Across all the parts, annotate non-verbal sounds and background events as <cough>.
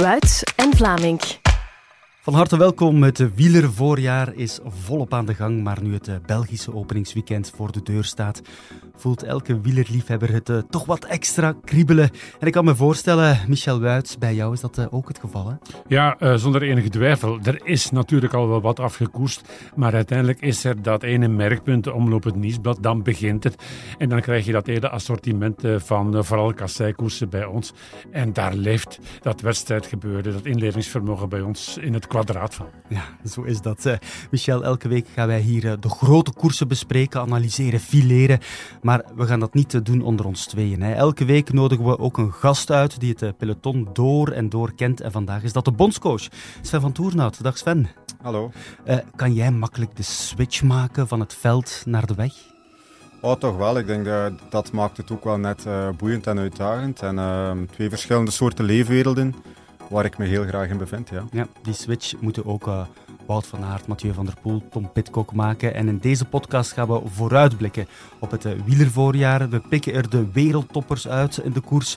Wuits en Vlaming. Van harte welkom. Het wielervoorjaar is volop aan de gang, maar nu het eh, Belgische openingsweekend voor de deur staat, voelt elke wielerliefhebber het uh, toch wat extra kriebelen. En ik kan me voorstellen, Michel Wuits, bij jou is dat uh, ook het geval? Ja, zonder enige twijfel. Er is natuurlijk al wel wat afgekoerst, maar uiteindelijk is er dat ene merkpunt, de Omloop het Nieuwsblad, dan begint het. En dan krijg je dat hele assortiment van vooral kasseikoersen bij ons. En daar leeft dat wedstrijdgebeurde, dat inlevingsvermogen bij ons in het kwadraat van. Ja, zo is dat. Uh, Michel, elke week gaan wij hier uh, de grote koersen bespreken, analyseren, fileren. Maar we gaan dat niet doen onder ons tweeën. Hè. Elke week nodigen we ook een gast uit die het uh, peloton door en door kent. En vandaag is dat de bondscoach, Sven van Toernout. Dag Sven. Hallo. kan jij makkelijk de switch maken van het veld naar de weg? Oh, toch wel. Ik denk dat dat maakt het ook wel net boeiend en uitdagend. En ehm, twee verschillende soorten leefwerelden waar ik me heel graag in bevind. Ja, die switch moeten ook uh, Wout van Aert, Mathieu van der Poel, Tom Pitcock maken. En in deze podcast gaan we vooruitblikken op het uh, wielervoorjaar. We pikken er de wereldtoppers uit in de koers.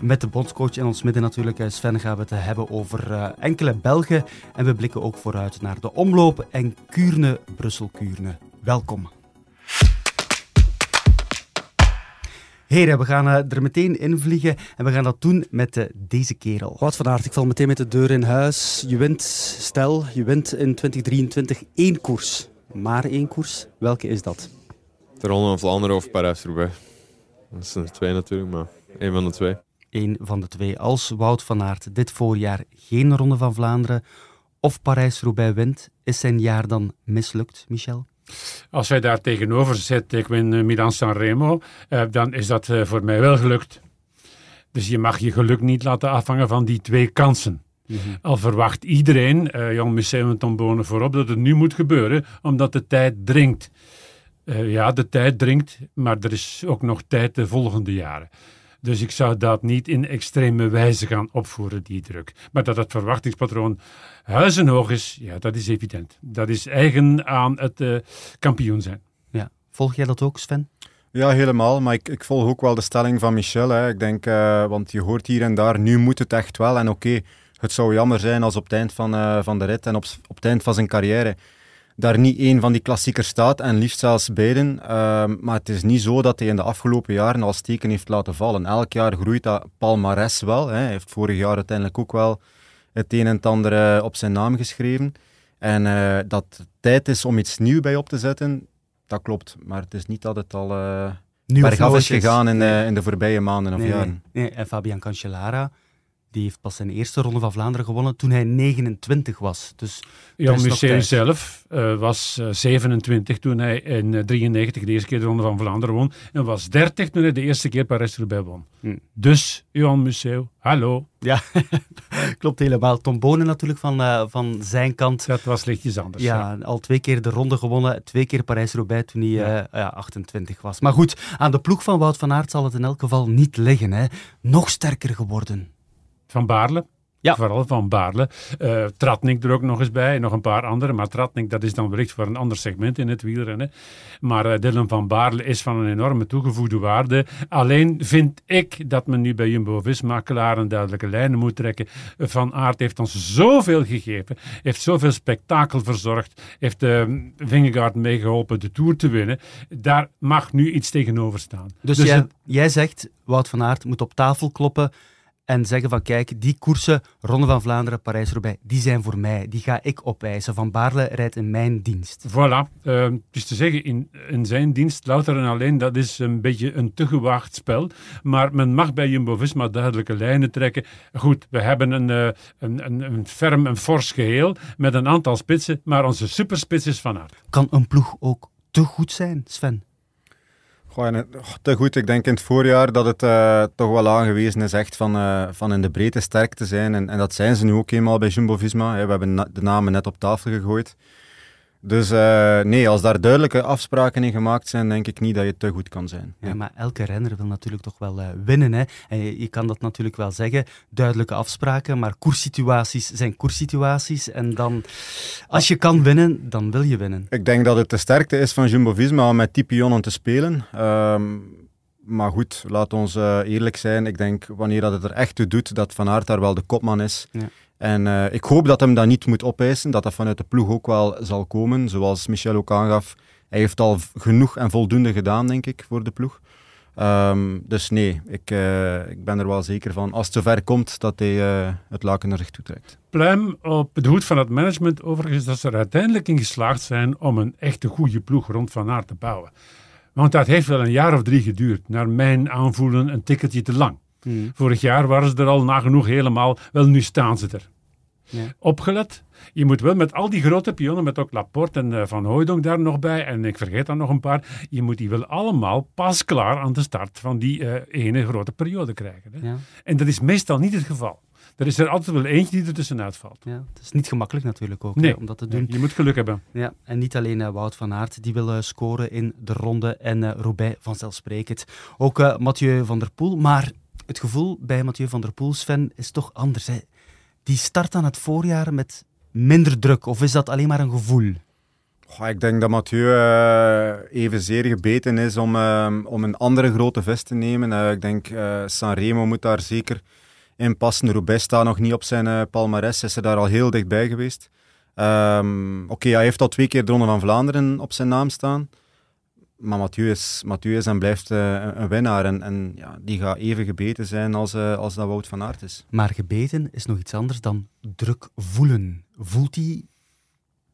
Met de bondscoach in ons midden natuurlijk, eh, Sven, gaan we het hebben over enkele Belgen. En we blikken ook vooruit naar de omloop en Kuurne, Brussel-Kuurne. Welkom. Heren, we gaan uh, er meteen in vliegen en we gaan dat doen met uh, deze kerel. Wat van Aert, ik val meteen met de deur in huis. Je wint, stel, je wint in 2023 één koers. Maar één koers. Welke is dat? De Ronde van Vlaanderen of Parijs-Roubaix. Dat zijn er twee natuurlijk, maar één van de twee. Eén van de twee. Als Wout van Aert dit voorjaar geen Ronde van Vlaanderen of Parijs-Roubaix wint, is zijn jaar dan mislukt, Michel? Als hij daar tegenover zit, ik win uh, Milan Sanremo, uh, dan is dat uh, voor mij wel gelukt. Dus je mag je geluk niet laten afhangen van die twee kansen. Mm -hmm. Al verwacht iedereen, uh, Jan Museum en Tom Bonen voorop, dat het nu moet gebeuren, omdat de tijd dringt. ja, de tijd dringt, maar er is ook nog tijd de volgende jaren. Dus ik zou dat niet in extreme wijze gaan opvoeren, die druk. Maar dat het verwachtingspatroon huizenhoog is, ja, dat is evident. Dat is eigen aan het uh, kampioen zijn. Ja. Volg jij dat ook, Sven? Ja, helemaal. Maar ik, ik volg ook wel de stelling van Michel. Hè. Ik denk, uh, want je hoort hier en daar, nu moet het echt wel. En oké, okay, het zou jammer zijn als op het eind van, uh, van de rit en op, op het eind van zijn carrière daar niet één van die klassiekers staat, en liefst zelfs beiden. Uh, maar het is niet zo dat hij in de afgelopen jaren al steken heeft laten vallen. Elk jaar groeit dat palmares wel. Hè. Hij heeft vorig jaar uiteindelijk ook wel het een en het ander op zijn naam geschreven. En uh, dat het tijd is om iets nieuws bij op te zetten, dat klopt. Maar het is niet dat het al uh, bergaf is gegaan in, nee. in, de voorbije maanden of nee, jaren. Nee. nee. En Fabian Cancellara die heeft pas zijn eerste ronde van Vlaanderen gewonnen toen hij 29 was. Dus Jan Museeuw zelf uh, was uh, 27 toen hij in uh, 93 de eerste keer de ronde van Vlaanderen won. En was 30 toen hij de eerste keer Parijs-Roubaix won. Hm. Dus, Johan Museeuw, hallo. Ja, <laughs> klopt helemaal. Tom Bonen natuurlijk van, uh, van zijn kant. Dat was lichtjes anders. Ja, ja. al twee keer de ronde gewonnen. Twee keer Parijs-Roubaix toen hij ja. ja. 28 was. Maar goed, aan de ploeg van Wout van Aert zal het in elk geval niet liggen. Hè. Nog sterker geworden. Van Baarle. Ja. Vooral van Baarle. Uh, Tratnik er ook nog eens bij. Nog een paar andere. Maar Tratnik, dat is dan wellicht voor een ander segment in het wielrennen. Maar uh, Dylan van Baarle is van een enorme toegevoegde waarde. Alleen vind ik dat men nu bij Jumbo-Visma klaar een duidelijke lijnen moet trekken. Van Aert heeft ons zoveel gegeven. Heeft zoveel spektakel verzorgd. Heeft uh, Vingegaard meegeholpen de Tour te winnen. Daar mag nu iets tegenover staan. Dus, dus jij, het... jij zegt, Wout van Aert moet op tafel kloppen en zeggen van kijk, die koersen, Ronde van Vlaanderen, Parijs-Roubaix, die zijn voor mij. Die ga ik opeisen. Van Baarle rijdt in mijn dienst. Voilà. Uh, dus te zeggen, in, in zijn dienst, louter en alleen, dat is een beetje een te gewaagd spel. Maar men mag bij Jumbo-Visma duidelijke lijnen trekken. Goed, we hebben een, uh, een, een, een ferm, een fors geheel met een aantal spitsen, maar onze superspits is van aard. Kan een ploeg ook te goed zijn, Sven? Te goed. Ik denk in het voorjaar dat het uh, toch wel aangewezen is echt van, uh, van in de breedte sterk te zijn. En, en dat zijn ze nu ook eenmaal bij Jumbo-Visma. We hebben de namen net op tafel gegooid. Dus uh, nee, als daar duidelijke afspraken in gemaakt zijn, denk ik niet dat je te goed kan zijn. Ja, maar elke renner wil natuurlijk toch wel uh, winnen. Hè? En je, je, kan dat natuurlijk wel zeggen, duidelijke afspraken, maar koerssituaties zijn koerssituaties. En dan, als je kan winnen, dan wil je winnen. Ik denk dat het de sterkte is van Jumbo-Visma om met die pionnen te spelen. Um, Maar goed, laat ons uh, eerlijk zijn. Ik denk, wanneer dat het er echt toe doet, dat Van Aert daar wel de kopman is. Ja. En uh, ik hoop dat hem dat niet moet opeisen, dat dat vanuit de ploeg ook wel zal komen. Zoals Michel ook aangaf, hij heeft al genoeg en voldoende gedaan, denk ik, voor de ploeg. Um, dus nee, ik, uh, ik ben er wel zeker van, als het zover komt, dat hij uh, het laken naar zich toe trekt. Pluim op de hoed van het management overigens dat ze er uiteindelijk in geslaagd zijn om een echte goede ploeg rond Van Aert te bouwen. Want dat heeft wel een jaar of drie geduurd. Naar mijn aanvoelen een tikkeltje te lang. Hmm. Vorig jaar waren ze er al nagenoeg helemaal. Wel, nu staan ze er. Ja. Opgelet. Je moet wel met al die grote pionnen, met ook Laporte en uh, Van Hooydonk daar nog bij, en ik vergeet dan nog een paar, je moet die wel allemaal pas klaar aan de start van die uh, ene grote periode krijgen. Hè? Ja. En dat is meestal niet het geval. Er is er altijd wel eentje die er tussenuit valt. Ja, het is niet gemakkelijk natuurlijk ook nee, om dat te doen. je moet geluk hebben. Ja, en niet alleen uh, Wout van Aert die wil uh, scoren in de ronde en uh, Roubaix vanzelfsprekend. Ook Mathieu van der Poel. Maar het gevoel bij Mathieu van der Poel, Sven, is toch anders. Hè? Die start aan het voorjaar met minder druk. Of is dat alleen maar een gevoel? Oh, ik denk dat Mathieu uh, evenzeer gebeten is om, uh, om een andere grote vis te nemen. Uh, ik denk uh, Sanremo moet daar zeker in passen. Roubaix staat nog niet op zijn palmares, is er daar al heel dichtbij geweest. Um, Oké, hij heeft al twee keer de Ronde van Vlaanderen op zijn naam staan. Maar Mathieu is, Mathieu is en blijft uh, een winnaar. En, en ja, die gaat even gebeten zijn als, uh, als dat Wout van Aert is. Maar gebeten is nog iets anders dan druk voelen. Voelt hij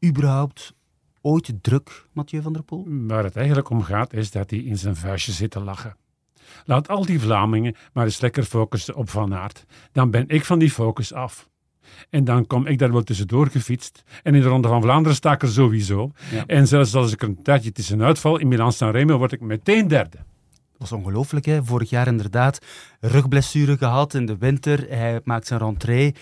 überhaupt ooit druk, Mathieu van der Poel? Waar het eigenlijk om gaat, is dat hij in zijn vuistje zit te lachen. Laat al die Vlamingen maar eens lekker focussen op Van Aert. Dan ben ik van die focus af. En dan kom ik daar wel tussendoor gefietst. En in de Ronde van Vlaanderen sta ik er sowieso. En zelfs als ik een tijdje tussen uitval in Milan-San Remo, word ik meteen derde. Dat was ongelooflijk, hè? Vorig jaar inderdaad rugblessure gehad in de winter. Hij maakt zijn rentree.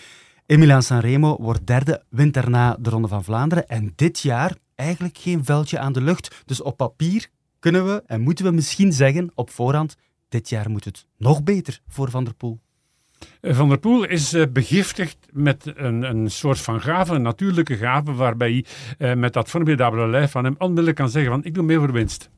In Milan-San Remo wordt derde, wint daarna de Ronde van Vlaanderen. En dit jaar eigenlijk geen veldje aan de lucht. Dus op papier kunnen we en moeten we misschien zeggen op voorhand dit jaar moet het nog beter voor Van der Poel. Eh, van der Poel is uh, begiftigd met een, een soort van gave, een natuurlijke gave, waarbij hij uh, met dat formidabele lijf van hem onmiddellijk kan zeggen van ik doe mee voor winst.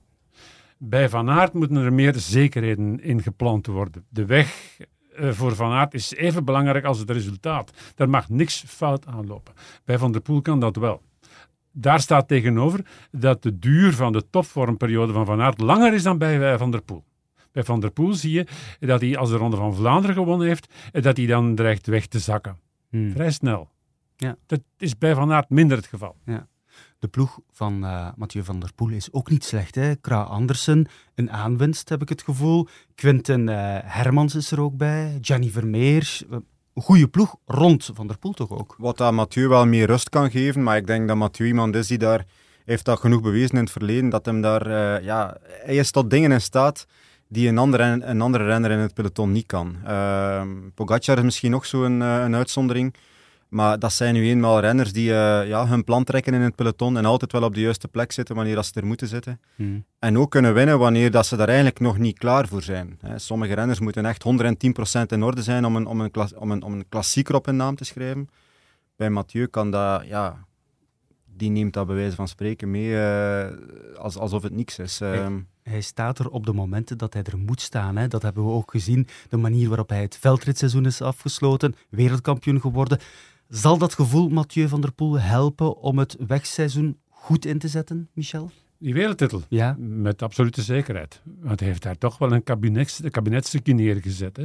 Bij Van Aert moeten er meer zekerheden in gepland worden. De weg voor Van Aert is even belangrijk als het resultaat. Daar mag niks fout aanlopen. Bij Van der Poel kan dat wel. Daar staat tegenover dat de duur van de topvormperiode van Van Aert langer is dan bij Van der Poel. Bij Van der Poel zie je dat hij, als de Ronde van Vlaanderen gewonnen heeft, dat hij dan dreigt weg te zakken. Hmm. Vrij snel. Ja. Dat is bij Van Aert minder het geval. Ja. De ploeg van uh, Mathieu van der Poel is ook niet slecht. Hè? Kra Andersen, een aanwinst heb ik het gevoel. Quinten uh, Hermans is er ook bij. Gianni Vermeer. Een goede ploeg rond Van der Poel toch ook. Wat dat Mathieu wel meer rust kan geven. Maar ik denk dat Mathieu iemand is die daar... heeft dat genoeg bewezen in het verleden. Dat hem daar... Uh, ja, hij is tot dingen in staat die een andere, een andere renner in het peloton niet kan. Uh, Pogacar is misschien nog zo'n uh, een uitzondering. Maar dat zijn nu eenmaal renners die uh, ja, hun plan trekken in het peloton en altijd wel op de juiste plek zitten wanneer dat ze er moeten zitten. Hmm. En ook kunnen winnen wanneer dat ze daar eigenlijk nog niet klaar voor zijn. Sommige renners moeten echt 110% in orde zijn om een, om, een om, een, om een klassieker op hun naam te schrijven. Bij Mathieu kan dat, ja, die neemt dat bij wijze van spreken mee uh, als, alsof het niks is. Hey. Hij staat er op de momenten dat hij er moet staan. Hè. Dat hebben we ook gezien. De manier waarop hij het veldritseizoen is afgesloten, wereldkampioen geworden. Zal dat gevoel Mathieu van der Poel helpen om het wegseizoen goed in te zetten, Michel? Die wereldtitel, ja. met absolute zekerheid. Want hij heeft daar toch wel een kabinet, kabinetstukje neergezet. Hè.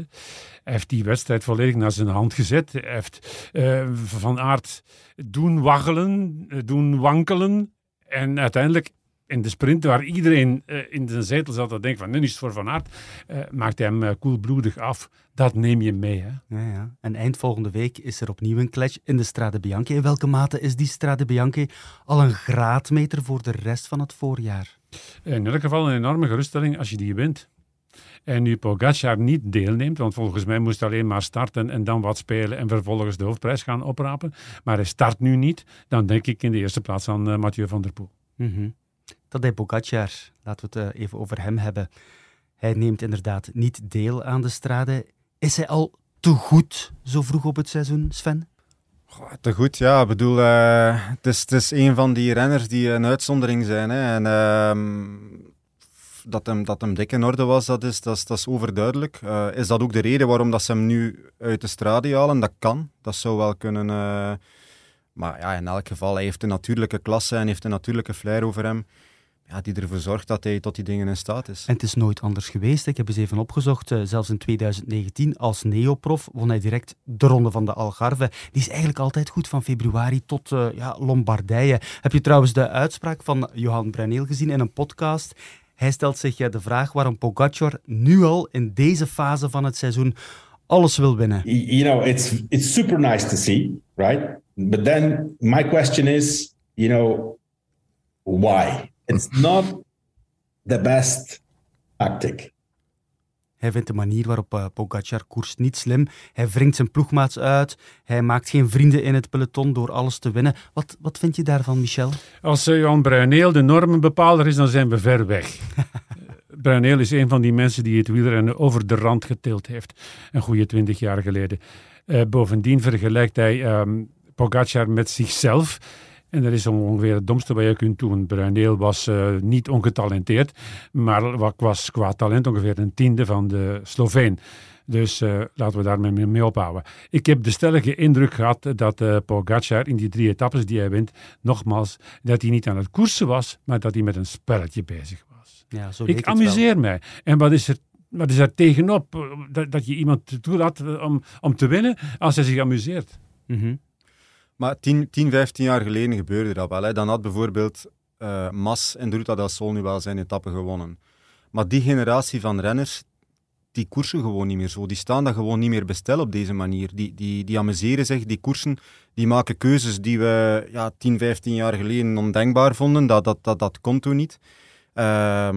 Hij heeft die wedstrijd volledig naar zijn hand gezet. Hij heeft uh, Van Aert doen waggelen, eh, doen wankelen. En uiteindelijk in de sprint, waar iedereen uh, in zijn zetel zat te denken van nu is het voor Van Aert, uh, maakt hij hem uh, koelbloedig af. Dat neem je mee. Hè? Ja, ja. En eind volgende week is er opnieuw een clash in de Strade Bianche. In welke mate is die Strade Bianche al een graadmeter voor de rest van het voorjaar? In elk geval een enorme geruststelling als je die wint. En nu Pogacar niet deelneemt, want volgens mij moest hij alleen maar starten en dan wat spelen en vervolgens de hoofdprijs gaan oprapen. Maar hij start nu niet, dan denk ik in de eerste plaats aan Mathieu van der Poel. Mm -hmm. Tadej Pogacar, laten we het even over hem hebben. Hij neemt inderdaad niet deel aan de strade. Is hij al te goed zo vroeg op het seizoen, Sven? Te goed, ja. Ik bedoel, uh, het, is, het is een van die renners die een uitzondering zijn. Hè. En, uh, dat hem, dat hem dik in orde was, dat is, dat is, dat overduidelijk. Uh, is dat ook de reden waarom dat ze hem nu uit de strade halen? Dat kan, dat zou wel kunnen. Maar ja, in elk geval, hij heeft een natuurlijke klasse en heeft een natuurlijke flair over hem ja, die ervoor zorgt dat hij tot die dingen in staat is. En het is nooit anders geweest. Ik heb eens even opgezocht. Uh, zelfs in 2019 als neoprof won hij direct de Ronde van de Algarve. Die is eigenlijk altijd goed van februari tot uh, ja, Lombardije. Heb je trouwens de uitspraak van Johan Bruneel gezien in een podcast? Hij stelt zich de vraag waarom Pogacar nu al in deze fase van het seizoen alles wil winnen. You know, it's, it's super nice to see, right? But then my question is, you know, why? It's not the best tactic. Hij vindt de manier waarop uh, Pogacar koerst niet slim. Hij wringt zijn ploegmaats uit. Hij maakt geen vrienden in het peloton door alles te winnen. Wat, wat vind je daarvan, Michel? Als uh, Jan Bruineel de normenbepaler is, dan zijn we ver weg. <laughs> Bruineel is een van die mensen die het wielrennen over de rand getild heeft. Een goede twintig jaar geleden. Uh, bovendien vergelijkt hij um, Pogacar met zichzelf. En dat is ongeveer het domste wat je kunt doen. Bruineel was uh, niet ongetalenteerd, maar wat was qua talent ongeveer een tiende van de Sloveen. Dus uh, laten we daarmee mee ophouden. Ik heb de stellige indruk gehad dat uh, Pogacar in die drie etappes die hij wint, nogmaals, dat hij niet aan het koersen was, maar dat hij met een spelletje bezig was. Ja, zo Ik amuseer mij. En wat is er wat is tegenop dat, dat je iemand toelaat om, om te winnen als hij zich amuseert? Mm -hmm. Maar 10, 10, 15 jaar geleden gebeurde dat wel. Hè. Dan had bijvoorbeeld uh, Mas en Ruta del Sol nu wel zijn etappen gewonnen. Maar die generatie van renners, die koersen gewoon niet meer zo. Die staan dat gewoon niet meer bestel op deze manier. Die, die, die amuseren zich, die koersen, die maken keuzes die we ja, 10, 15 jaar geleden ondenkbaar vonden. Dat, dat, dat, dat kon toen niet. Uh,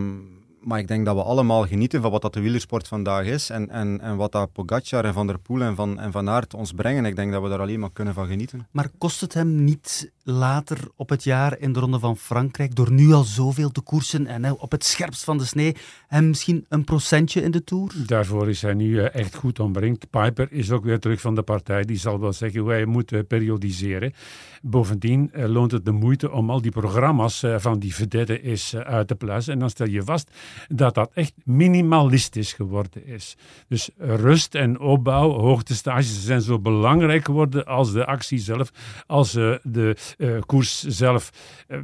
maar ik denk dat we allemaal genieten van wat dat de wielersport vandaag is en, en, en wat dat Pogacar en Van der Poel en Van, en van Aert ons brengen. Ik denk dat we daar alleen maar kunnen van genieten. Maar kost het hem niet later op het jaar in de Ronde van Frankrijk, door nu al zoveel te koersen en op het scherpst van de snee, hem misschien een procentje in de Tour? Daarvoor is hij nu echt goed omringd. Piper is ook weer terug van de partij. Die zal wel zeggen hoe hij moet periodiseren. Bovendien loont het de moeite om al die programma's van die vedetten is uit te pluizen. En dan stel je vast dat dat echt minimalistisch geworden is. Dus rust en opbouw, hoogtestages zijn zo belangrijk geworden als de actie zelf, als uh, de uh, koers zelf. Uh,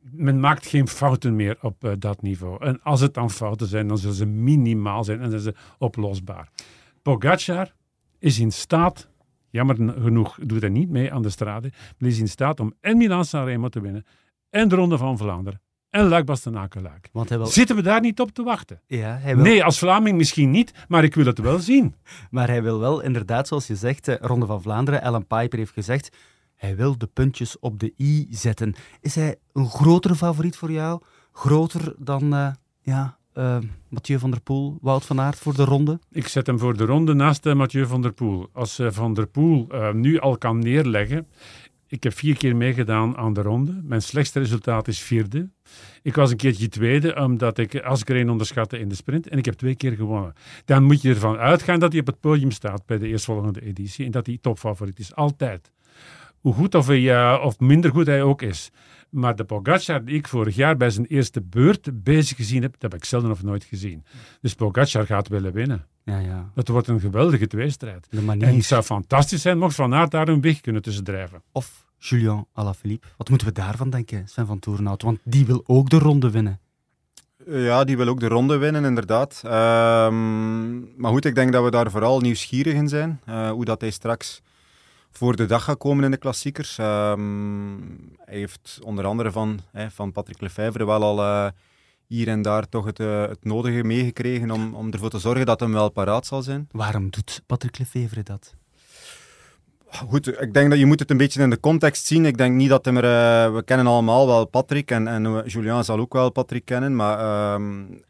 men maakt geen fouten meer op dat niveau. En als het dan fouten zijn, dan zullen ze minimaal zijn en zijn ze oplosbaar. Pogacar is in staat, jammer genoeg doet hij niet mee aan de strade, maar is in staat om en Milan-San Remo te winnen en de Ronde van Vlaanderen en Luik Bastenaken-Luik. Zitten we daar niet op te wachten? Ja, hij wil... Nee, als Vlaming misschien niet, maar ik wil het wel zien. <laughs> maar hij wil wel, inderdaad, zoals je zegt, Ronde van Vlaanderen, Ellen Piper heeft gezegd, hij wil de puntjes op de i zetten. Is hij een grotere favoriet voor jou? Groter dan uh, ja, uh, Mathieu van der Poel, Wout van Aert voor de ronde? Ik zet hem voor de ronde naast uh, Mathieu van der Poel. Als Van der Poel nu al kan neerleggen ik heb vier keer meegedaan aan de ronde. Mijn slechtste resultaat is vierde. Ik was een keertje tweede, omdat ik Asgreen onderschatte in de sprint. En ik heb twee keer gewonnen. Dan moet je ervan uitgaan dat hij op het podium staat bij de eerstvolgende editie. En dat hij topfavoriet is. Altijd. Hoe goed of, uh, of minder goed hij ook is. Maar de Pogacar die ik vorig jaar bij zijn eerste beurt bezig gezien heb, dat heb ik zelden of nooit gezien. Dus Pogacar gaat willen winnen. Ja, ja. Dat wordt een geweldige tweestrijd. Manier... En het zou fantastisch zijn mocht Van Aert daar een weg kunnen tussen drijven. Of Julien Alaphilippe. Wat moeten we daarvan denken, Sven van Toornhout? Want die wil ook de ronde winnen. Ja, die wil ook de ronde winnen, inderdaad. Um, maar goed, ik denk dat we daar vooral nieuwsgierig in zijn. Uh, hoe dat hij straks voor de dag gaat komen in de klassiekers. Um, hij heeft onder andere van, hè, van Patrick Lefevre wel al uh, hier en daar toch het, uh, het nodige meegekregen om, om ervoor te zorgen dat hem wel paraat zal zijn. Waarom doet Patrick Lefevre dat? Goed, ik denk dat je moet het een beetje in de context zien. Ik denk niet dat hem er... Uh, we kennen allemaal wel Patrick en, en Julian zal ook wel Patrick kennen, maar... Um,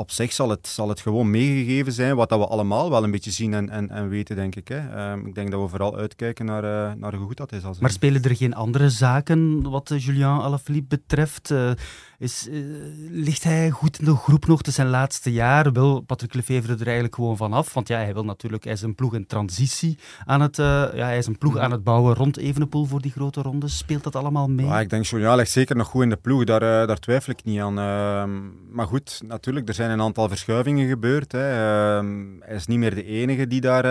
op zich zal het, zal het gewoon meegegeven zijn, wat dat we allemaal wel een beetje zien en, en, en weten, denk ik. Hè. Ehm, ik denk dat we vooral uitkijken naar, uh, naar hoe goed dat is. Als maar spelen er geen andere zaken wat Julian Alaphilippe betreft? Uh, is, uh, ligt hij goed in de groep nog? Is zijn laatste jaar. Wil Patrick Lefevre er eigenlijk gewoon vanaf? Want ja, hij wil natuurlijk, hij is een ploeg in transitie aan het, ja, hij is een ploeg aan het bouwen rond Evenepoel voor die grote rondes. Speelt dat allemaal mee? Ja, ik denk Julian ligt zeker nog goed in de ploeg, daar, daar twijfel ik niet aan. Ehm, maar goed, natuurlijk, er zijn een aantal verschuivingen gebeurd. Hè. Ehm, hij is niet meer de enige die daar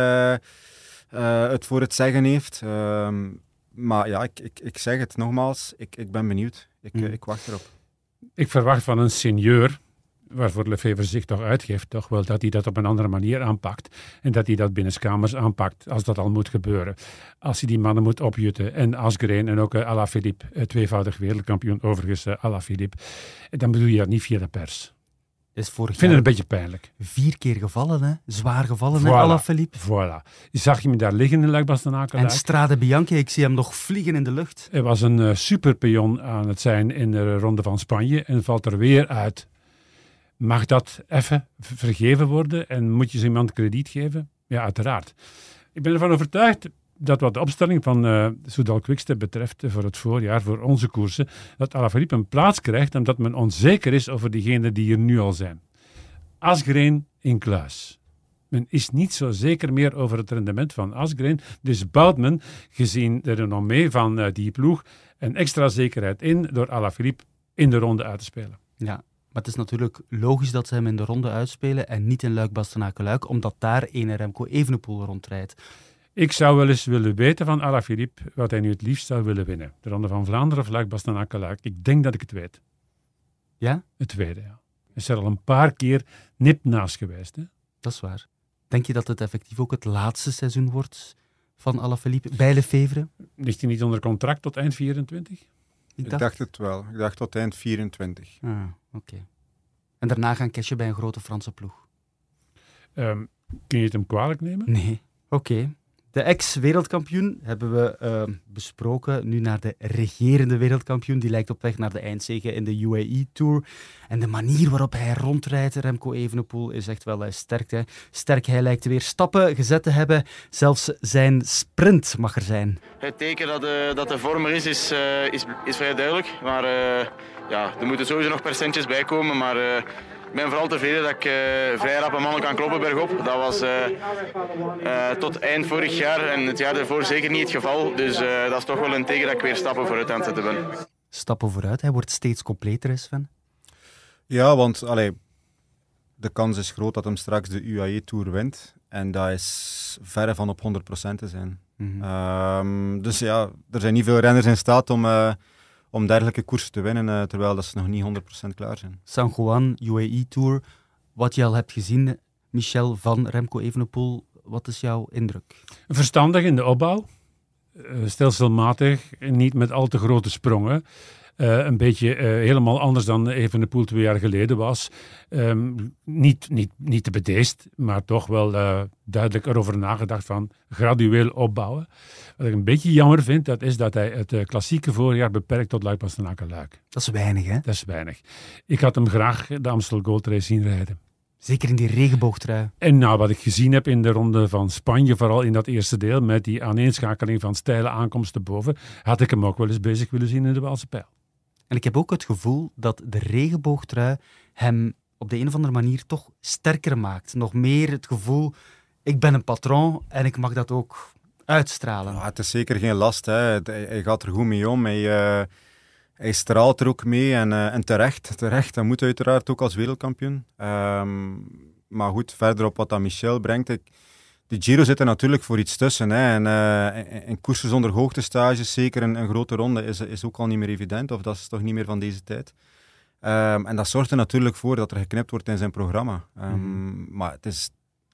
het voor het zeggen heeft. Ehm, maar ja, ik, ik, ik zeg het nogmaals, ik, ik ben benieuwd. Ik, mm. ik wacht erop. Ik verwacht van een senior, waarvoor Lefevre zich toch uitgeeft, toch wel dat hij dat op een andere manier aanpakt. En dat hij dat binnenskamers aanpakt, als dat al moet gebeuren. Als hij die mannen moet opjutten. En Asgreen en ook uh, Alaphilippe, tweevoudig wereldkampioen overigens, uh, Alaphilippe. Dan bedoel je dat niet via de pers. Is vorig ik vind het een beetje pijnlijk. Vier keer gevallen, hè? Zwaar gevallen, voilà, Alaphilippe? Voilà. Zag je me daar liggen in Luik En Strade Bianchi, ik zie hem nog vliegen in de lucht. Hij was een uh, superpion aan het zijn in de Ronde van Spanje en valt er weer uit. Mag dat even vergeven worden en moet je zo iemand krediet geven? Ja, uiteraard. Ik ben ervan overtuigd dat wat de opstelling van uh, Soudal Quickstep betreft voor het voorjaar, voor onze koersen, dat Alaphilippe een plaats krijgt omdat men onzeker is over diegenen die er nu al zijn. Asgreen in Kluis. Men is niet zo zeker meer over het rendement van Asgreen, dus bouwt men, gezien de renommee van uh, die ploeg, een extra zekerheid in door Alaphilippe in de ronde uit te spelen. Ja, maar het is natuurlijk logisch dat ze hem in de ronde uitspelen en niet in Luik-Bastenaken-Luik, omdat daar ene Remco Evenepoel rondrijdt. Ik zou wel eens willen weten van Alaphilippe wat hij nu het liefst zou willen winnen. De Ronde van Vlaanderen of Luik Bastenaken Ik denk dat ik het weet. Ja? Het tweede, ja. Hij is er al een paar keer nip naast geweest. Hè? Dat is waar. Denk je dat het effectief ook het laatste seizoen wordt van Alaphilippe bij Lefevre? Ligt hij niet onder contract tot eind 24? Ik dacht, het wel. Ik dacht tot eind 24. Ah, oké. En daarna gaan cashen bij een grote Franse ploeg? Um, kun je het hem kwalijk nemen? Nee. Oké. De ex-wereldkampioen hebben we uh, besproken. Nu naar de regerende wereldkampioen. Die lijkt op weg naar de eindzege in de UAE Tour. En de manier waarop hij rondrijdt, Remco Evenepoel, is echt wel uh, sterk. Hè? Sterk, hij lijkt weer stappen gezet te hebben. Zelfs zijn sprint mag er zijn. Het teken dat de, dat de vorm er is, is, uh, is, is vrij duidelijk. Maar ja, er moeten sowieso nog percentjes bij komen. Maar ik ben vooral tevreden dat ik uh, vrij rap een mannen kan kloppen bergop. Dat was uh, uh, tot eind vorig jaar en het jaar daarvoor zeker niet het geval. Dus dat is toch wel een teken dat ik weer stappen vooruit aan het zetten ben. Stappen vooruit, hij wordt steeds completer, Sven. Ja, want allee, de kans is groot dat hem straks de UAE Tour wint. En dat is verre van op 100% te zijn. Mm -hmm. um, dus ja, er zijn niet veel renners in staat om om dergelijke koersen te winnen, uh, terwijl dat ze nog niet 100% klaar zijn. San Juan, UAE Tour, wat je al hebt gezien, Michel van Remco Evenepoel, wat is jouw indruk? Verstandig in de opbouw, uh, stelselmatig, niet met al te grote sprongen. Uh, een beetje uh, helemaal anders dan Evenepoel twee jaar geleden was. Um, niet, niet, niet te bedeesd, maar toch wel uh, duidelijk erover nagedacht van gradueel opbouwen. Wat ik een beetje jammer vind, dat is dat hij het klassieke voorjaar beperkt tot Luik Luik. Dat is weinig, hè? Dat is weinig. Ik had hem graag de Amstel Gold Race zien rijden. Zeker in die regenboogtrui. En nou, wat ik gezien heb in de ronde van Spanje, vooral in dat eerste deel, met die aaneenschakeling van steile aankomsten boven, had ik hem ook wel eens bezig willen zien in de Waalse Pijl. En ik heb ook het gevoel dat de regenboogtrui hem op de een of andere manier toch sterker maakt. Nog meer het gevoel, ik ben een patroon en ik mag dat ook uitstralen. Het is zeker geen last. Hè. Hij, gaat er goed mee om. Hij, hij straalt er ook mee en, uh, en terecht. Terecht, dat moet uiteraard ook als wereldkampioen. Um, maar goed, verder op wat dat Michel brengt. Ik, de Giro zit er natuurlijk voor iets tussen. Hè. En, uh, en koersen zonder hoogtestages, zeker een, een, grote ronde, is, is ook al niet meer evident. Of dat is toch niet meer van deze tijd. Um, en dat zorgt er natuurlijk voor dat er geknipt wordt in zijn programma. Um, mm. Maar het is,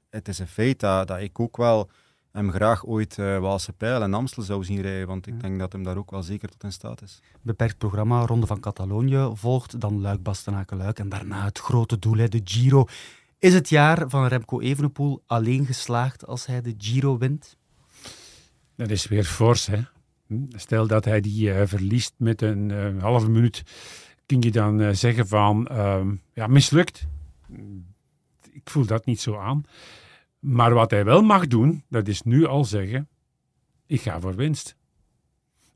het is een feit dat, dat ik ook wel hem graag ooit uh, Waalse Pijl en Amstel zou zien rijden, want ik denk dat hem daar ook wel zeker tot in staat is. Beperkt programma, Ronde van Catalonië volgt, dan Luik, Bastenaken, Luik en daarna het grote doel, hè, de Giro. Is het jaar van Remco Evenepoel alleen geslaagd als hij de Giro wint? Dat is weer fors, hè. Stel dat hij die uh, verliest met een uh, halve minuut, kun je dan uh, zeggen van, ja, mislukt. ik voel dat niet zo aan. Maar wat hij wel mag doen, dat is nu al zeggen, ik ga voor winst.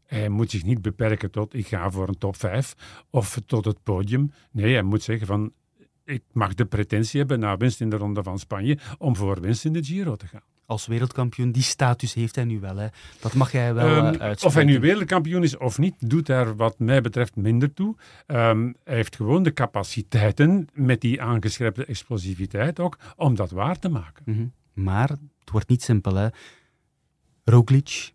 Hij moet zich niet beperken tot ik ga voor een top 5 of tot het podium. Nee, hij moet zeggen van ik mag de pretentie hebben na winst in de Ronde van Spanje om voor winst in de Giro te gaan. Als wereldkampioen, die status heeft hij nu wel. Hè. Dat mag jij wel Um, eh, uitspreken. of hij nu wereldkampioen is of niet, doet daar wat mij betreft minder toe. Ehm, hij heeft gewoon de capaciteiten, met die aangeschreven explosiviteit ook, om dat waar te maken. Mhm. Maar het wordt niet simpel, hè. Roglic,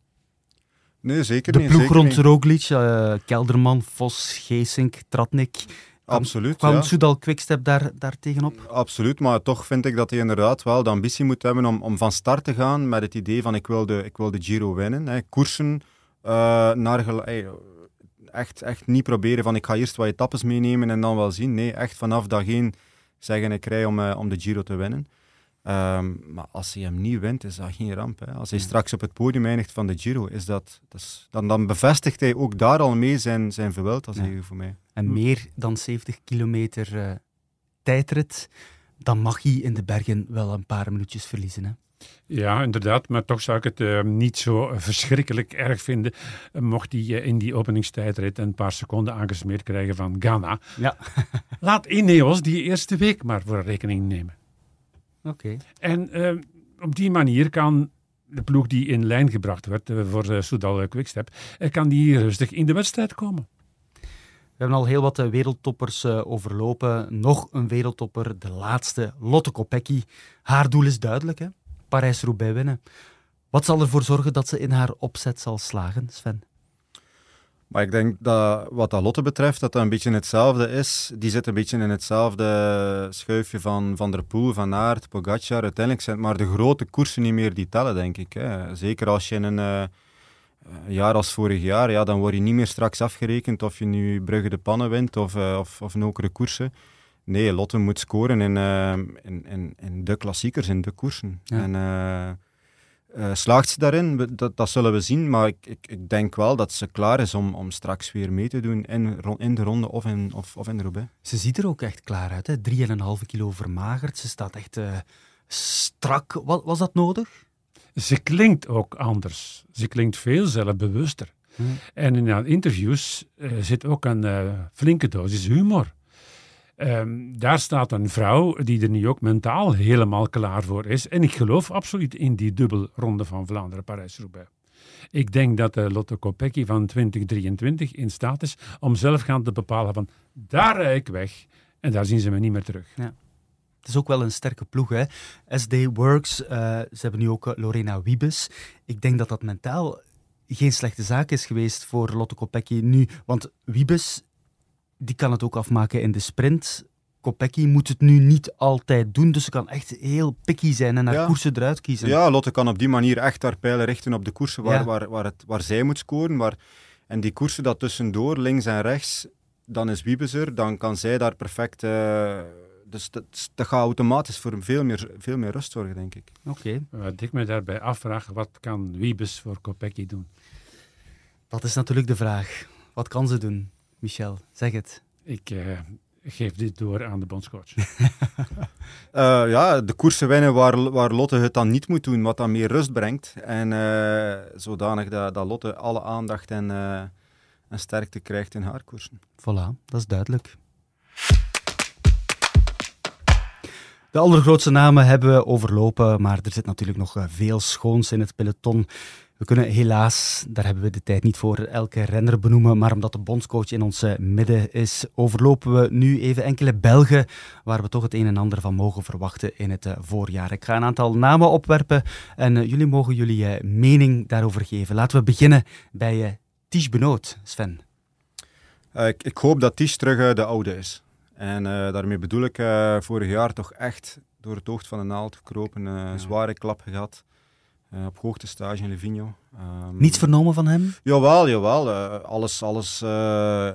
Nee, zeker de niet. ploeg zeker rond niet. Roglic, eh, Kelderman, Vos, Geesink, Tratnik. Absoluut, Kwam ja. Soudal Quickstep daar, daar tegenop? Absoluut, maar toch vind ik dat hij inderdaad wel de ambitie moet hebben om, om van start te gaan met het idee van ik wil de, ik wil de Giro winnen. Hè. Koersen eh, naar echt, echt niet proberen van ik ga eerst wat etappes meenemen en dan wel zien. Nee, echt vanaf dag één zeggen ik rij om, eh, om de Giro te winnen. Ehm, maar als hij hem niet wint, is dat geen ramp. Hè. Als hij straks op het podium eindigt van de Giro, is dat, dat is, dan, dan bevestigt hij ook daar al mee zijn, zijn verwild, als Ja. hij voor mij. En meer dan 70 kilometer eh, tijdrit, dan mag hij in de bergen wel een paar minuutjes verliezen. Hè? Ja, inderdaad, maar toch zou ik het eh, niet zo verschrikkelijk erg vinden eh, mocht hij eh, in die openingstijdrit een paar seconden aangesmeerd krijgen van Ghana. Ja. <laughs> Laat Ineos die eerste week maar voor rekening nemen. Oké. En eh, op die manier kan de ploeg die in lijn gebracht werd eh, voor uh, Soudal Quickstep, eh, kan die rustig in de wedstrijd komen. We hebben al heel wat wereldtoppers overlopen. Nog een wereldtopper, de laatste, Lotte Kopecky. Haar doel is duidelijk, hè? Parijs-Roubaix winnen. Wat zal ervoor zorgen dat ze in haar opzet zal slagen, Sven? Maar ik denk dat wat dat Lotte betreft, dat dat een beetje hetzelfde is. Die zit een beetje in hetzelfde schuifje van Van der Poel, Van Aert, Pogacar. Uiteindelijk zijn het maar de grote koersen niet meer die tellen, denk ik. Hè. Zeker als je in een uh, jaar als vorig jaar, ja, dan word je niet meer straks afgerekend of je nu Brugge de Pannen wint of, uh, of, of nokere koersen. Nee, Lotte moet scoren in, uh, in, in, in, de klassiekers, in de koersen. Ja. En, uh, slaagt ze daarin? Dat, dat, zullen we zien, maar ik, ik, ik, denk wel dat ze klaar is om, om straks weer mee te doen in, in de ronde of in, of, of in de Roubaix. Ze ziet er ook echt klaar uit, hè? 3,5 kilo vermagerd. Ze staat echt uh, strak. Wat, was dat nodig? Ze klinkt ook anders. Ze klinkt veel zelfbewuster. Hmm. En in haar interviews uh, zit ook een uh, flinke dosis humor. Um, daar staat een vrouw die er nu ook mentaal helemaal klaar voor is. En ik geloof absoluut in die dubbelronde van Vlaanderen-Parijs-Roubaix. Ik denk dat de Lotto Kopecky van 2023 in staat is om zelf gaan te bepalen van daar rijd ik weg en daar zien ze me niet meer terug. Ja. Het is ook wel een sterke ploeg, hè. SD Works, uh, ze hebben nu ook uh, Lorena Wiebes. Ik denk dat dat mentaal geen slechte zaak is geweest voor Lotto Kopecky nu. Want Wiebes, die kan het ook afmaken in de sprint. Kopecky moet het nu niet altijd doen, dus ze kan echt heel picky zijn en haar ja. koersen eruit kiezen. Ja, Lotte kan op die manier echt haar pijlen richten op de koersen waar, ja. waar, waar, het, waar zij moet scoren. Waar, en die koersen dat tussendoor, links en rechts, dan is Wiebes er, dan kan zij daar perfect... Uh, dus dat, dat, gaat automatisch voor veel meer, veel meer rust zorgen, denk ik. Oké. Okay. Wat ik me daarbij afvraag, wat kan Wiebes voor Kopecky doen? Dat is natuurlijk de vraag. Wat kan ze doen? Michel, zeg het. Ik uh, geef dit door aan de bondscoach. uh, <laughs> ja, de koersen winnen waar, waar Lotte het dan niet moet doen, wat dan meer rust brengt. En uh, zodanig dat, dat Lotte alle aandacht en, uh, en sterkte krijgt in haar koersen. Voilà, dat is duidelijk. De allergrootste namen hebben we overlopen, maar er zit natuurlijk nog veel schoons in het peloton. We kunnen helaas, daar hebben we de tijd niet voor, elke renner benoemen, maar omdat de bondscoach in ons midden is, overlopen we nu even enkele Belgen waar we toch het een en ander van mogen verwachten in het voorjaar. Ik ga een aantal namen opwerpen en jullie mogen jullie mening daarover geven. Laten we beginnen bij Ties Benoot, Sven. Uh, ik, ik, hoop dat Ties terug uh, de oude is. En uh, daarmee bedoel ik vorig jaar toch echt door het oog van de naald gekropen, een ja. zware klap gehad. Uh, op hoogtestage in Livigno. Um, Niets vernomen van hem? Jawel, jawel. Uh, alles alles uh,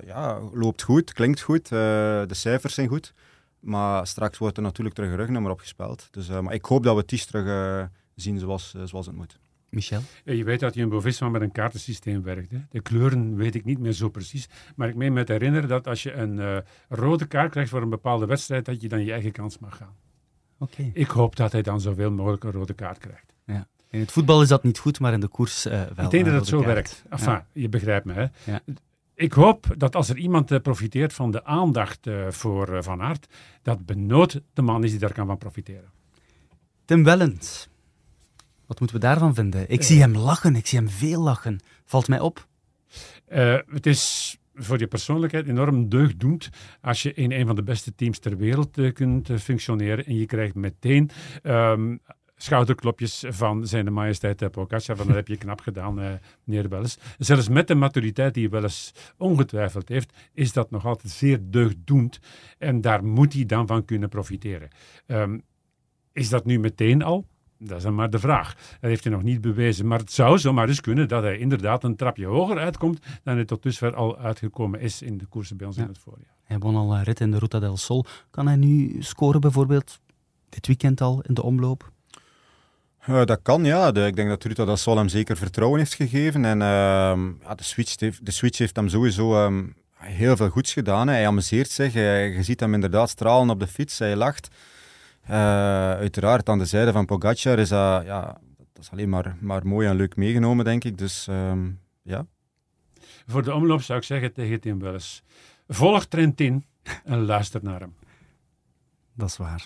ja, loopt goed, klinkt goed. de cijfers zijn goed. Maar straks wordt er natuurlijk terug een rugnummer opgespeld. Dus, maar ik hoop dat we Ties terug zien zoals, zoals het moet. Michel? Je weet dat Jumbo-Visma met een kaartensysteem werkt. Hè? De kleuren weet ik niet meer zo precies. Maar ik meen me te herinneren dat als je een rode kaart krijgt voor een bepaalde wedstrijd, dat je dan je eigen kans mag gaan. Oké. Ik hoop dat hij dan zoveel mogelijk een rode kaart krijgt. In het voetbal is dat niet goed, maar in de koers eh, wel. ik denk dat een het zo kaart. werkt. Enfin, je begrijpt me. Hè? Ja. Ik hoop dat als er iemand eh, profiteert van de aandacht eh, voor eh, Van Aert, dat Benoot de man is die daar kan van profiteren. Tim Wellens. Wat moeten we daarvan vinden? Ik zie hem lachen, ik zie hem veel lachen. Valt mij op. Eh, het is voor je persoonlijkheid enorm deugddoend als je in een van de beste teams ter wereld eh, kunt eh, functioneren en je krijgt meteen ehm, schouderklopjes van zijn majesteit Pogacar, van dat heb je knap gedaan, eh, meneer Welles. Zelfs met de maturiteit die Welles ongetwijfeld heeft, is dat nog altijd zeer deugddoend en daar moet hij dan van kunnen profiteren. Ehm, is dat nu meteen al? Dat is dan maar de vraag. Dat heeft hij nog niet bewezen. Maar het zou zomaar eens kunnen dat hij inderdaad een trapje hoger uitkomt dan hij tot dusver al uitgekomen is in de koersen bij ons Ja. in het voorjaar. Hij won al een rit in de Ruta del Sol. Kan hij nu scoren bijvoorbeeld dit weekend al in de omloop? Dat kan, ja. De- ik denk dat Ruta dat Sol hem zeker vertrouwen heeft gegeven. En ehm, ja, de, switch heeft, de switch heeft hem sowieso ehm, heel veel goeds gedaan. hè. Hij amuseert zich. Hij- je ziet hem inderdaad stralen op de fiets. Hij lacht. Eh, uiteraard, aan de zijde van Pogacar is dat, ja, dat is alleen maar, maar mooi en leuk meegenomen, denk ik. Dus ehm, ja. Voor de omloop zou ik zeggen tegen Tim Welles, volg Trentin en luister naar hem. Dat is waar.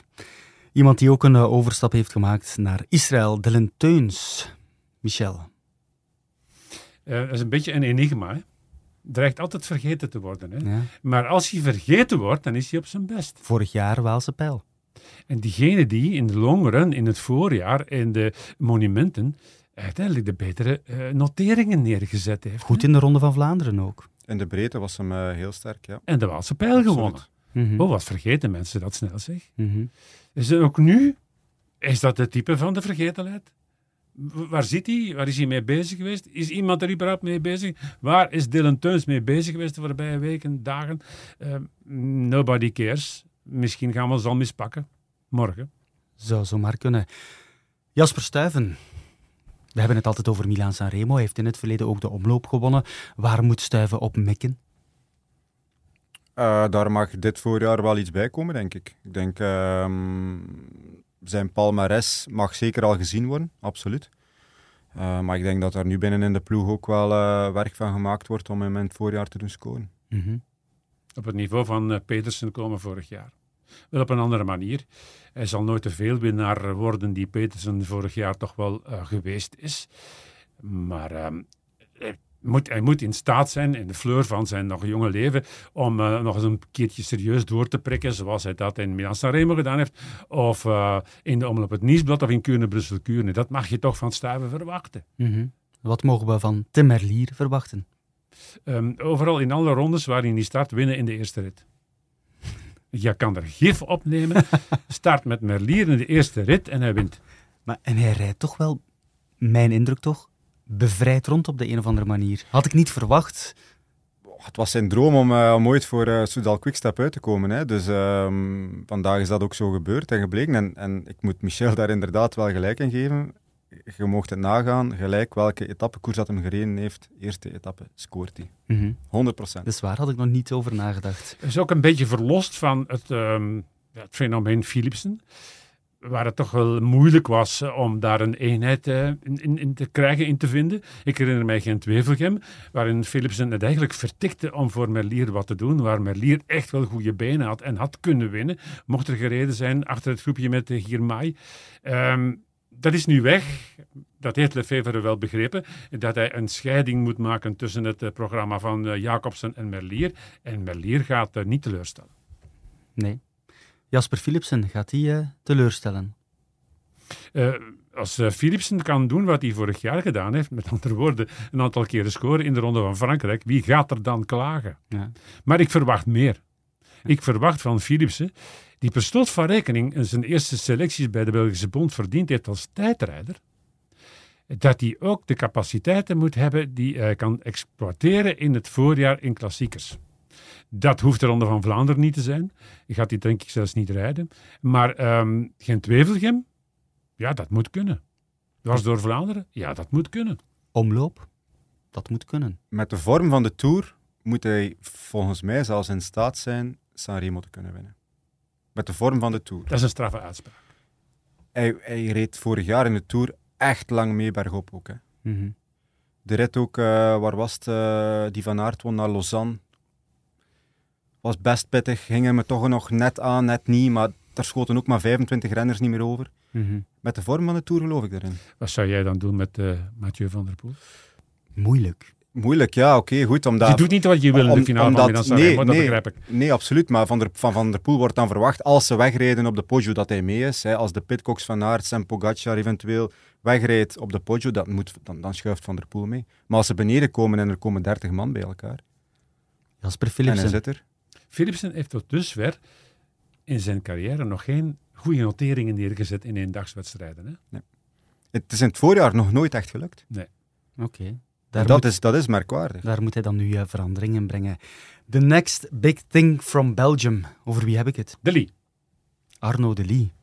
Iemand die ook een eh, overstap heeft gemaakt naar Israël, Dylan Teuns. Michel. Eh, dat is een beetje een enigma. Hè? Dreigt altijd vergeten te worden. Hè? Ja. Maar als hij vergeten wordt, dan is hij op zijn best. Vorig jaar Waalse pijl. En diegene die in de long run, in het voorjaar, in de monumenten, uiteindelijk de betere eh, noteringen neergezet heeft. Goed hè? in de Ronde van Vlaanderen ook. In de breedte was hem heel sterk, ja. En de Waalse pijl Absoluut. gewonnen. Mhm. Oh, wat vergeten mensen dat snel zeg. Mhm. Is het ook nu? Is dat het type van de vergetelheid? W- Waar zit hij? Waar is hij mee bezig geweest? Is iemand er überhaupt mee bezig? Waar is Dylan Teuns mee bezig geweest de voorbije weken, dagen? Eh, nobody cares. Misschien gaan we ons al mispakken. Morgen. Zou zomaar kunnen. Jasper Stuyven. We hebben het altijd over Milaan Sanremo. Hij heeft in het verleden ook de omloop gewonnen. Waar moet Stuyven op mikken? Eh, daar mag dit voorjaar wel iets bij komen, denk ik. Ik denk, ehm, zijn palmares mag zeker al gezien worden, absoluut. Eh, maar ik denk dat er nu binnen in de ploeg ook wel eh, werk van gemaakt wordt om hem in het voorjaar te doen scoren. Mhm. Op het niveau van Petersen komen vorig jaar. Wel op een andere manier. Hij zal nooit de veelwinnaar worden die Petersen vorig jaar toch wel geweest is. Maar ehm, moet, hij moet in staat zijn, in de fleur van zijn nog jonge leven, om eh, nog eens een keertje serieus door te prikken, zoals hij dat in Milan Sanremo gedaan heeft, of eh, in de omloop het Nieuwsblad of in Kuurne, Brussel, Kuurne. Dat mag je toch van Stuiven verwachten. Mhm. Wat mogen we van Tim Merlier verwachten? Ehm, overal in alle rondes waar hij niet start, winnen in de eerste rit. Je kan er gif opnemen. <laughs> Start met Merlier in de eerste rit en hij wint. Maar, en hij rijdt toch wel, mijn indruk toch, bevrijd rond op de een of andere manier. Had ik niet verwacht. Het was zijn droom om, eh, om ooit voor uh, Soudal Quickstep uit te komen. Hè. Dus ehm, vandaag is dat ook zo gebeurd en gebleken. En, en ik moet Michel daar inderdaad wel gelijk in geven. Je mocht het nagaan, gelijk welke etappekoers dat hem gereden heeft. Eerste etappe scoort hij. Mhm. 100 procent. Dat is waar, had ik nog niet over nagedacht. Hij is ook een beetje verlost van het, ehm, het fenomeen Philipsen. Waar het toch wel moeilijk was eh, om daar een eenheid eh, in, in, te krijgen, in te vinden. Ik herinner mij geen Wevelgem, waarin Philipsen het eigenlijk vertikte om voor Merlier wat te doen. Waar Merlier echt wel goede benen had en had kunnen winnen. Mocht er gereden zijn achter het groepje met de Girmay. Ehm, dat is nu weg. Dat heeft Lefevre wel begrepen. Dat hij een scheiding moet maken tussen het eh, programma van eh, Jacobsen en Merlier. En Merlier gaat eh, niet teleurstellen. Nee. Jasper Philipsen, gaat hij eh, teleurstellen? Uh, als uh, Philipsen kan doen wat hij vorig jaar gedaan heeft, met andere woorden, een aantal keren scoren in de Ronde van Frankrijk, wie gaat er dan klagen? Ja. Maar ik verwacht meer. Ik verwacht van Philipsen, die per slot van rekening in zijn eerste selecties bij de Belgische Bond verdiend heeft als tijdrijder, dat hij ook de capaciteiten moet hebben die hij kan exploiteren in het voorjaar in klassiekers. Dat hoeft de Ronde van Vlaanderen niet te zijn. Je gaat die denk ik zelfs niet rijden. Maar um, Gent-Wevelgem, ja, dat moet kunnen. Dwars door Vlaanderen, ja, dat moet kunnen. Omloop, dat moet kunnen. Met de vorm van de Tour moet hij volgens mij zelfs in staat zijn Sanremo te kunnen winnen. Met de vorm van de Tour. Dat is een straffe uitspraak. hij, hij reed vorig jaar in de Tour echt lang mee bergop ook. Hè. Mhm. De rit ook, eh, waar was het, eh, die van Aert won naar Lausanne. Was best pittig, ging hem er toch nog net aan, net niet, maar daar schoten ook maar 25 renners niet meer over. Mhm. Met de vorm van de Tour geloof ik daarin. Wat zou jij dan doen met eh, Mathieu van der Poel? Moeilijk. Moeilijk, ja, oké, goed. Omdat, je doet niet wat je wil in de finale omdat- van nee, dat nee. begrijp ik. Nee, absoluut. Maar van der, van Van der Poel wordt dan verwacht, als ze wegrijden op de Poggio, dat hij mee is. Hè. Als de Pitcocks van Aert en Pogacar eventueel wegrijdt op de Poggio, dat moet, dan, dan schuift Van der Poel mee. Maar als ze beneden komen en er komen 30 man bij elkaar, Jasper en hij Philipsen. zit er. Philipsen heeft tot dusver in zijn carrière nog geen goede noteringen neergezet in eendagswedstrijden. Hè? Het is in het voorjaar nog nooit echt gelukt. Oké. Daar, dat, moet, is, dat is merkwaardig. daar moet hij dan nu eh, verandering in brengen. The next big thing from Belgium. Over wie heb ik het? De Lee. Arno de Lee.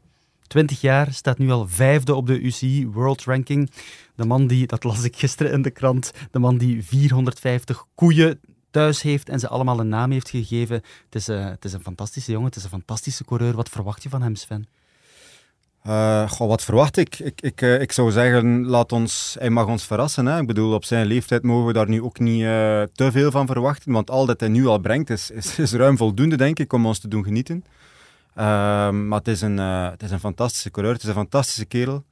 20 jaar, staat nu al vijfde op de UCI World Ranking. De man die, dat las ik gisteren in de krant, de man die 450 koeien thuis heeft en ze allemaal een naam heeft gegeven. Het is, eh, het is een fantastische jongen, het is een fantastische coureur. Wat verwacht je van hem, Sven? Eh, goh, wat verwacht ik? Ik, ik, eh, ik zou zeggen, laat ons, hij mag ons verrassen. Hè? Ik bedoel, op zijn leeftijd mogen we daar nu ook niet te veel van verwachten, want al dat hij nu al brengt is, is, is ruim voldoende, denk ik, om ons te doen genieten. Ehm, maar het is, een, het is een fantastische coureur, het is een fantastische kerel.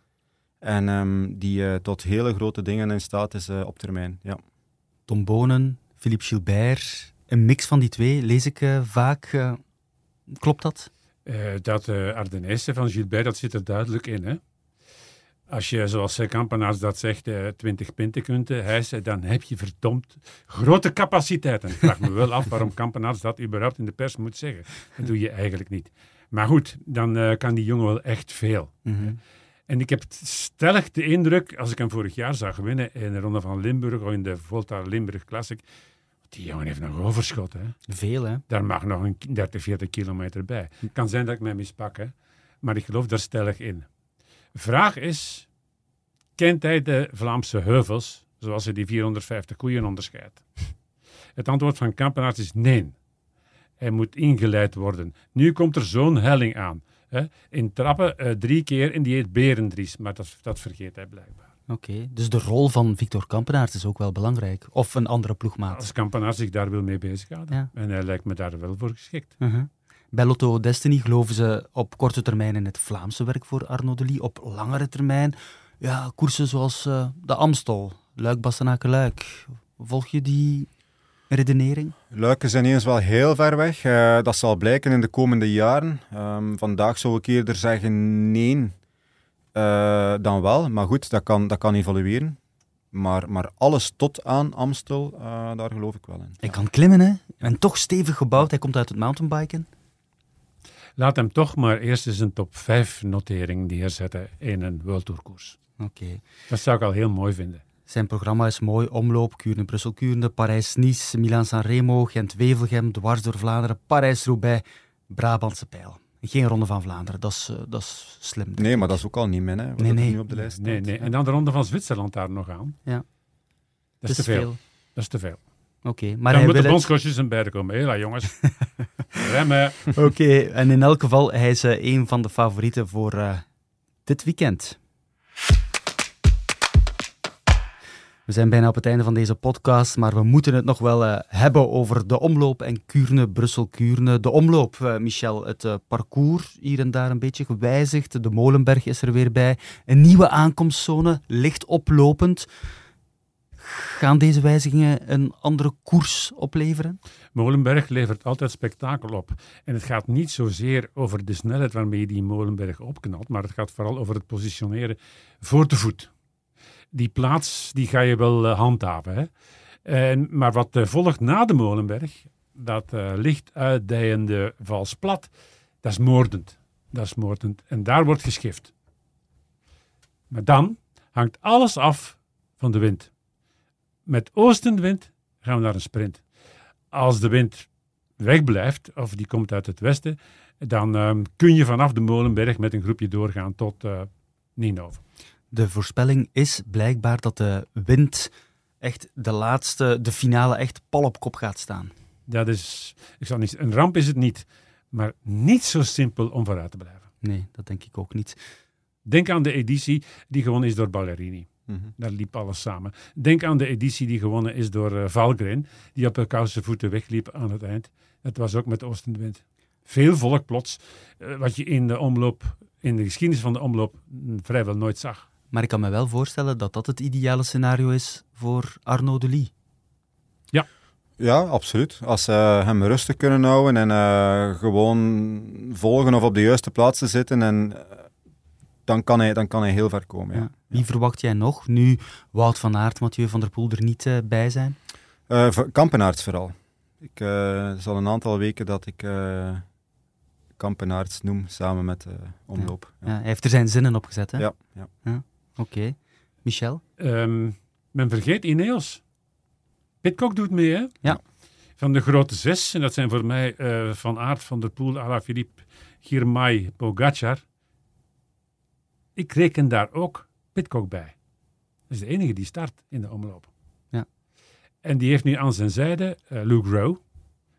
En ehm, die tot hele grote dingen in staat is op termijn. Ja. Tom Bonen, Philippe Gilbert, een mix van die twee, lees ik eh, vaak. eh, klopt dat? Eh, dat uh, Ardenese van Gilbert, dat zit er duidelijk in. Hè? Als je, zoals Kampenaars dat zegt, uh, 20 punten kunt hijsen, dan heb je verdomd grote capaciteiten. Ik vraag me wel af waarom Kampenaars dat überhaupt in de pers moet zeggen. Dat doe je eigenlijk niet. Maar goed, dan kan die jongen wel echt veel. Mm -hmm. En ik heb stellig de indruk, als ik hem vorig jaar zag winnen in de Ronde van Limburg of in de Volta Limburg Classic, die jongen heeft nog overschot. Hè? Veel, hè? Daar mag nog een 30, 40 kilometer bij. Het kan zijn dat ik mij mispak, hè? maar ik geloof daar stellig in. Vraag is, kent hij de Vlaamse heuvels, zoals hij die 450 koeien onderscheidt? Het antwoord van Kampenaerts is nee. Hij moet ingeleid worden. Nu komt er zo'n helling aan. Hè? In trappen uh, drie keer en die heet Berendries, maar dat, dat vergeet hij blijkbaar. Oké, okay, dus de rol van Victor Kampenaerts is ook wel belangrijk. Of een andere ploegmaat. Als Kampenaerts zich daar wil mee bezighouden. Ja. En hij lijkt me daar wel voor geschikt. Uh -huh. Bij Lotto Destiny geloven ze op korte termijn in het Vlaamse werk voor Arno de Lee. Op langere termijn, ja, koersen zoals uh, de Amstel, Luik, Bastenaken, Luik. Volg je die redenering? Luik is ineens wel heel ver weg. Uh, dat zal blijken in de komende jaren. Um, vandaag zou ik eerder zeggen nee. Uh, dan wel, maar goed, dat kan, dat kan evolueren. Maar, maar alles tot aan Amstel, uh, daar geloof ik wel in. Hij kan klimmen, hè? En toch stevig gebouwd. Hij komt uit het mountainbiken. Laat hem toch maar eerst eens een top 5 notering neerzetten in een World Tour koers. Oké. Okay. Dat zou ik al heel mooi vinden. Zijn programma is mooi. Omloop, Kuurne, Brussel, Kuurne, Parijs-Nice, Milaan-San Gent-Wevelgem, dwars door Vlaanderen, Parijs-Roubaix, Brabantse Pijl. Geen Ronde van Vlaanderen, dat is, uh, dat is slim. Nee, maar dat is ook al niet min, hè? Wat nee, nee. nu op de lijst staat. Nee, nee. En dan de Ronde van Zwitserland daar nog aan. Ja. Dat is te veel. veel. Dat is te veel. Oké, okay, maar dan hij moeten wil bondscoaches een beide komen. Hela, jongens. <laughs> Remmen. Oké, okay, en in elk geval, hij is uh, een van de favorieten voor uh, dit weekend. We zijn bijna op het einde van deze podcast, maar we moeten het nog wel uh, hebben over de omloop en Kuurne, Brussel-Kuurne. De omloop, uh, Michel, het uh, parcours hier en daar een beetje gewijzigd. De Molenberg is er weer bij. Een nieuwe aankomstzone, licht oplopend. Gaan deze wijzigingen een andere koers opleveren? Molenberg levert altijd spektakel op. En het gaat niet zozeer over de snelheid waarmee je die Molenberg opknalt, maar het gaat vooral over het positioneren voor de voet die plaats die ga je wel uh, handhaven. En, maar wat uh, volgt na de Molenberg, dat uh, licht uitdijende vals plat, dat is moordend. Dat is moordend. En daar wordt geschift. Maar dan hangt alles af van de wind. Met oostenwind gaan we naar een sprint. Als de wind wegblijft, of die komt uit het westen, dan um, kun je vanaf de Molenberg met een groepje doorgaan tot uh, Ninove. De voorspelling is blijkbaar dat de wind echt de laatste, de finale echt pal op kop gaat staan. Dat is, ik zal niet, een ramp is het niet, maar niet zo simpel om vooruit te blijven. Nee, dat denk ik ook niet. Denk aan de editie die gewonnen is door Ballerini. Mhm. Daar liep alles samen. Denk aan de editie die gewonnen is door uh, Valgren, die op elkaar zijn voeten wegliep aan het eind. Dat was ook met Oostenwind. Veel volk plots, uh, wat je in de omloop, in de geschiedenis van de omloop mm, vrijwel nooit zag. Maar ik kan me wel voorstellen dat dat het ideale scenario is voor Arno de Lee. Ja. Ja, absoluut. Als ze hem rustig kunnen houden en uh, gewoon volgen of op de juiste plaatsen zitten, en, dan, kan hij, dan kan hij heel ver komen. Ja. Ja. Wie verwacht jij nog, nu Wout van Aert, Mathieu van der Poel er niet uh, bij zijn? Uh, Kampenaerts vooral. Ik, uh, het is al een aantal weken dat ik Kampenaerts noem, samen met Omloop. Ja. Ja. hij heeft er zijn zinnen op gezet, hè? Ja. ja. Oké. Okay. Michel? Um, men vergeet Ineos. Pitcock doet mee, hè? Ja. Van de grote zes, en dat zijn voor mij Van Aert, Van der Poel, Alaphilippe, Girmay, Pogacar. Ik reken daar ook Pitcock bij. Dat is de enige die start in de omloop. Ja. En die heeft nu aan zijn zijde uh, Luke Rowe,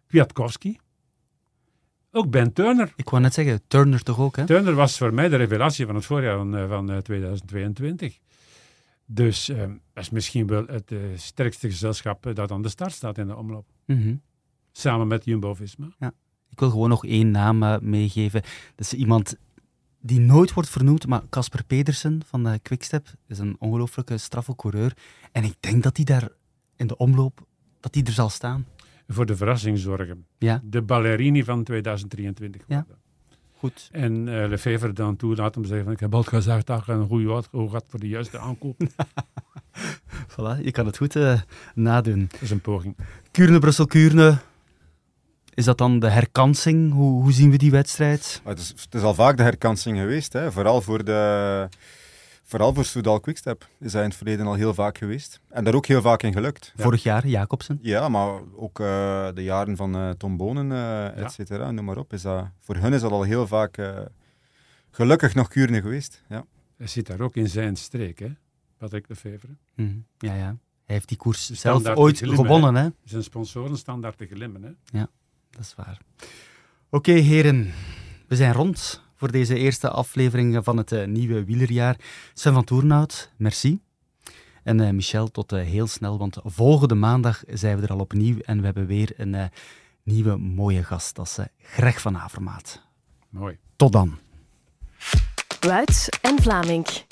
Kwiatkowski, ook Ben Turner. Ik wou net zeggen, Turner toch ook, hè? Turner was voor mij de revelatie van het voorjaar van, uh, van uh, 2022. Dus uh, dat is misschien wel het uh, sterkste gezelschap dat aan de start staat in de omloop. Mm -hmm. Samen met Jumbo-Visma. Ja. Ik wil gewoon nog één naam uh, meegeven. Dat is iemand die nooit wordt vernoemd, maar Casper Pedersen van de Quickstep is een ongelooflijke straffe coureur. En ik denk dat hij daar in de omloop, dat hij er zal staan. Voor de verrassing zorgen. Ja. De Ballerini van 2023. Ja. Goed. En uh, Lefevre dan toe laat hem zeggen van, ik heb al gezegd dat een goede hoe gaat voor de juiste aankoop. <laughs> voilà, je kan het goed uh, nadoen. Dat is een poging. Kuurne, Brussel, Kuurne. Is dat dan de herkansing? Hoe, hoe zien we die wedstrijd? Het is, het is, al vaak de herkansing geweest. Hè. Vooral voor de... Vooral voor Soudal Quickstep is hij in het verleden al heel vaak geweest. En daar ook heel vaak in gelukt. Ja. Vorig jaar, Jacobsen. Ja, maar ook uh, de jaren van uh, Tom Bonen, uh, et cetera, ja. noem maar op. Is dat, voor hun is dat al heel vaak gelukkig nog Kuurne geweest. Ja. Hij zit daar ook in zijn streek, hè? Patrick Lefevre. Mm -hmm. Ja, ja. Hij heeft die koers zelf ooit glimmen, gewonnen, hè? Zijn sponsoren staan daar te glimmen, hè? Ja, dat is waar. Oké, okay, heren. We zijn rond voor deze eerste aflevering van het uh, nieuwe wielerjaar. Sven van Toernout, merci. En uh, Michel, tot uh, heel snel, want volgende maandag zijn we er al opnieuw en we hebben weer een nieuwe mooie gast. Dat is Greg van Avermaat. Mooi. Tot dan. Wuits en Vlaming.